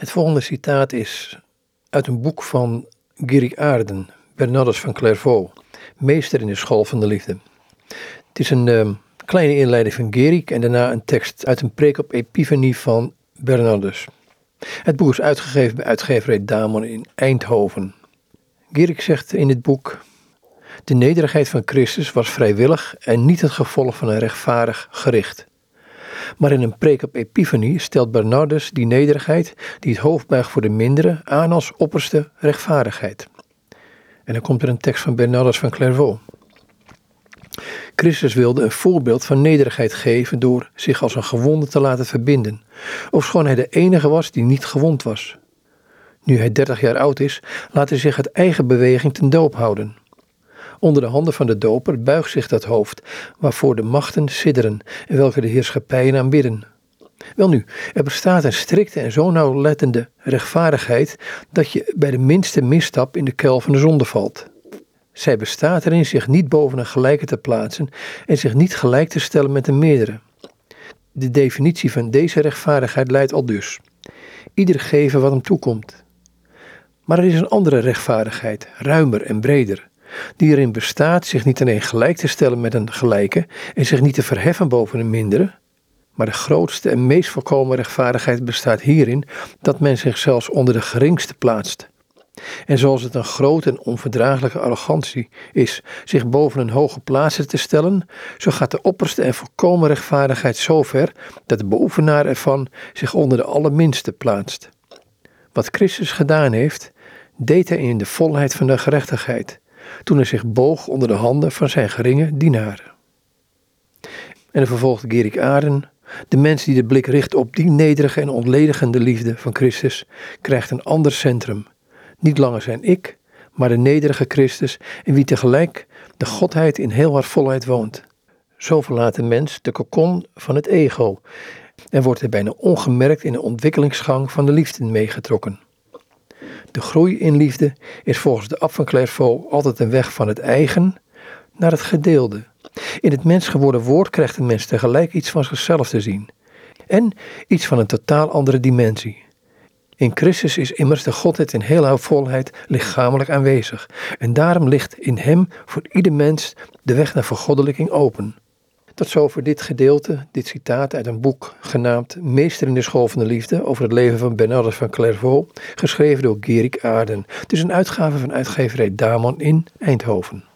Het volgende citaat is uit een boek van Girik Aarden, Bernardus van Clairvaux, meester in de school van de liefde. Het is een uh, kleine inleiding van Gerik en daarna een tekst uit een preek op Epifanie van Bernardus. Het boek is uitgegeven bij uitgeverij Damon in Eindhoven. Gerik zegt in het boek: De nederigheid van Christus was vrijwillig en niet het gevolg van een rechtvaardig gericht. Maar in een preek op Epifanie stelt Bernardus die nederigheid, die het hoofd buigt voor de mindere, aan als opperste rechtvaardigheid. En dan komt er een tekst van Bernardus van Clairvaux. Christus wilde een voorbeeld van nederigheid geven door zich als een gewonde te laten verbinden, ofschoon hij de enige was die niet gewond was. Nu hij dertig jaar oud is, laat hij zich uit eigen beweging ten doop houden. Onder de handen van de doper buigt zich dat hoofd, waarvoor de machten sidderen en welke de heerschappijen aanbidden. Welnu, er bestaat een strikte en zo nauwlettende rechtvaardigheid dat je bij de minste misstap in de kuil van de zonde valt. Zij bestaat erin zich niet boven een gelijke te plaatsen en zich niet gelijk te stellen met een meerdere. De definitie van deze rechtvaardigheid leidt al dus. Ieder geven wat hem toekomt. Maar er is een andere rechtvaardigheid, ruimer en breder, die erin bestaat zich niet alleen gelijk te stellen met een gelijke en zich niet te verheffen boven een mindere, maar de grootste en meest volkomen rechtvaardigheid bestaat hierin dat men zich zelfs onder de geringste plaatst. En zoals het een grote en onverdraaglijke arrogantie is zich boven een hoge plaats te stellen, zo gaat de opperste en volkomen rechtvaardigheid zo ver dat de beoefenaar ervan zich onder de allerminste plaatst. Wat Christus gedaan heeft, deed hij in de volheid van de gerechtigheid, toen hij zich boog onder de handen van zijn geringe dienaren. En dan vervolgt Gerik Aarden, de mens die de blik richt op die nederige en ontledigende liefde van Christus, krijgt een ander centrum. Niet langer zijn ik, maar de nederige Christus, in wie tegelijk de Godheid in heel haar volheid woont. Zo verlaat de mens de kokon van het ego en wordt hij bijna ongemerkt in de ontwikkelingsgang van de liefde meegetrokken. De groei in liefde is volgens de Ab van Clairvaux altijd een weg van het eigen naar het gedeelde. In het mens geworden woord krijgt een mens tegelijk iets van zichzelf te zien en iets van een totaal andere dimensie. In Christus is immers de Godheid in heel haar volheid lichamelijk aanwezig en daarom ligt in Hem voor ieder mens de weg naar vergoddelijking open. Tot zover dit gedeelte, dit citaat uit een boek genaamd Meester in de School van de Liefde over het leven van Bernardus van Clairvaux, geschreven door Gerik Aarden. Het is een uitgave van uitgeverij Damon in Eindhoven.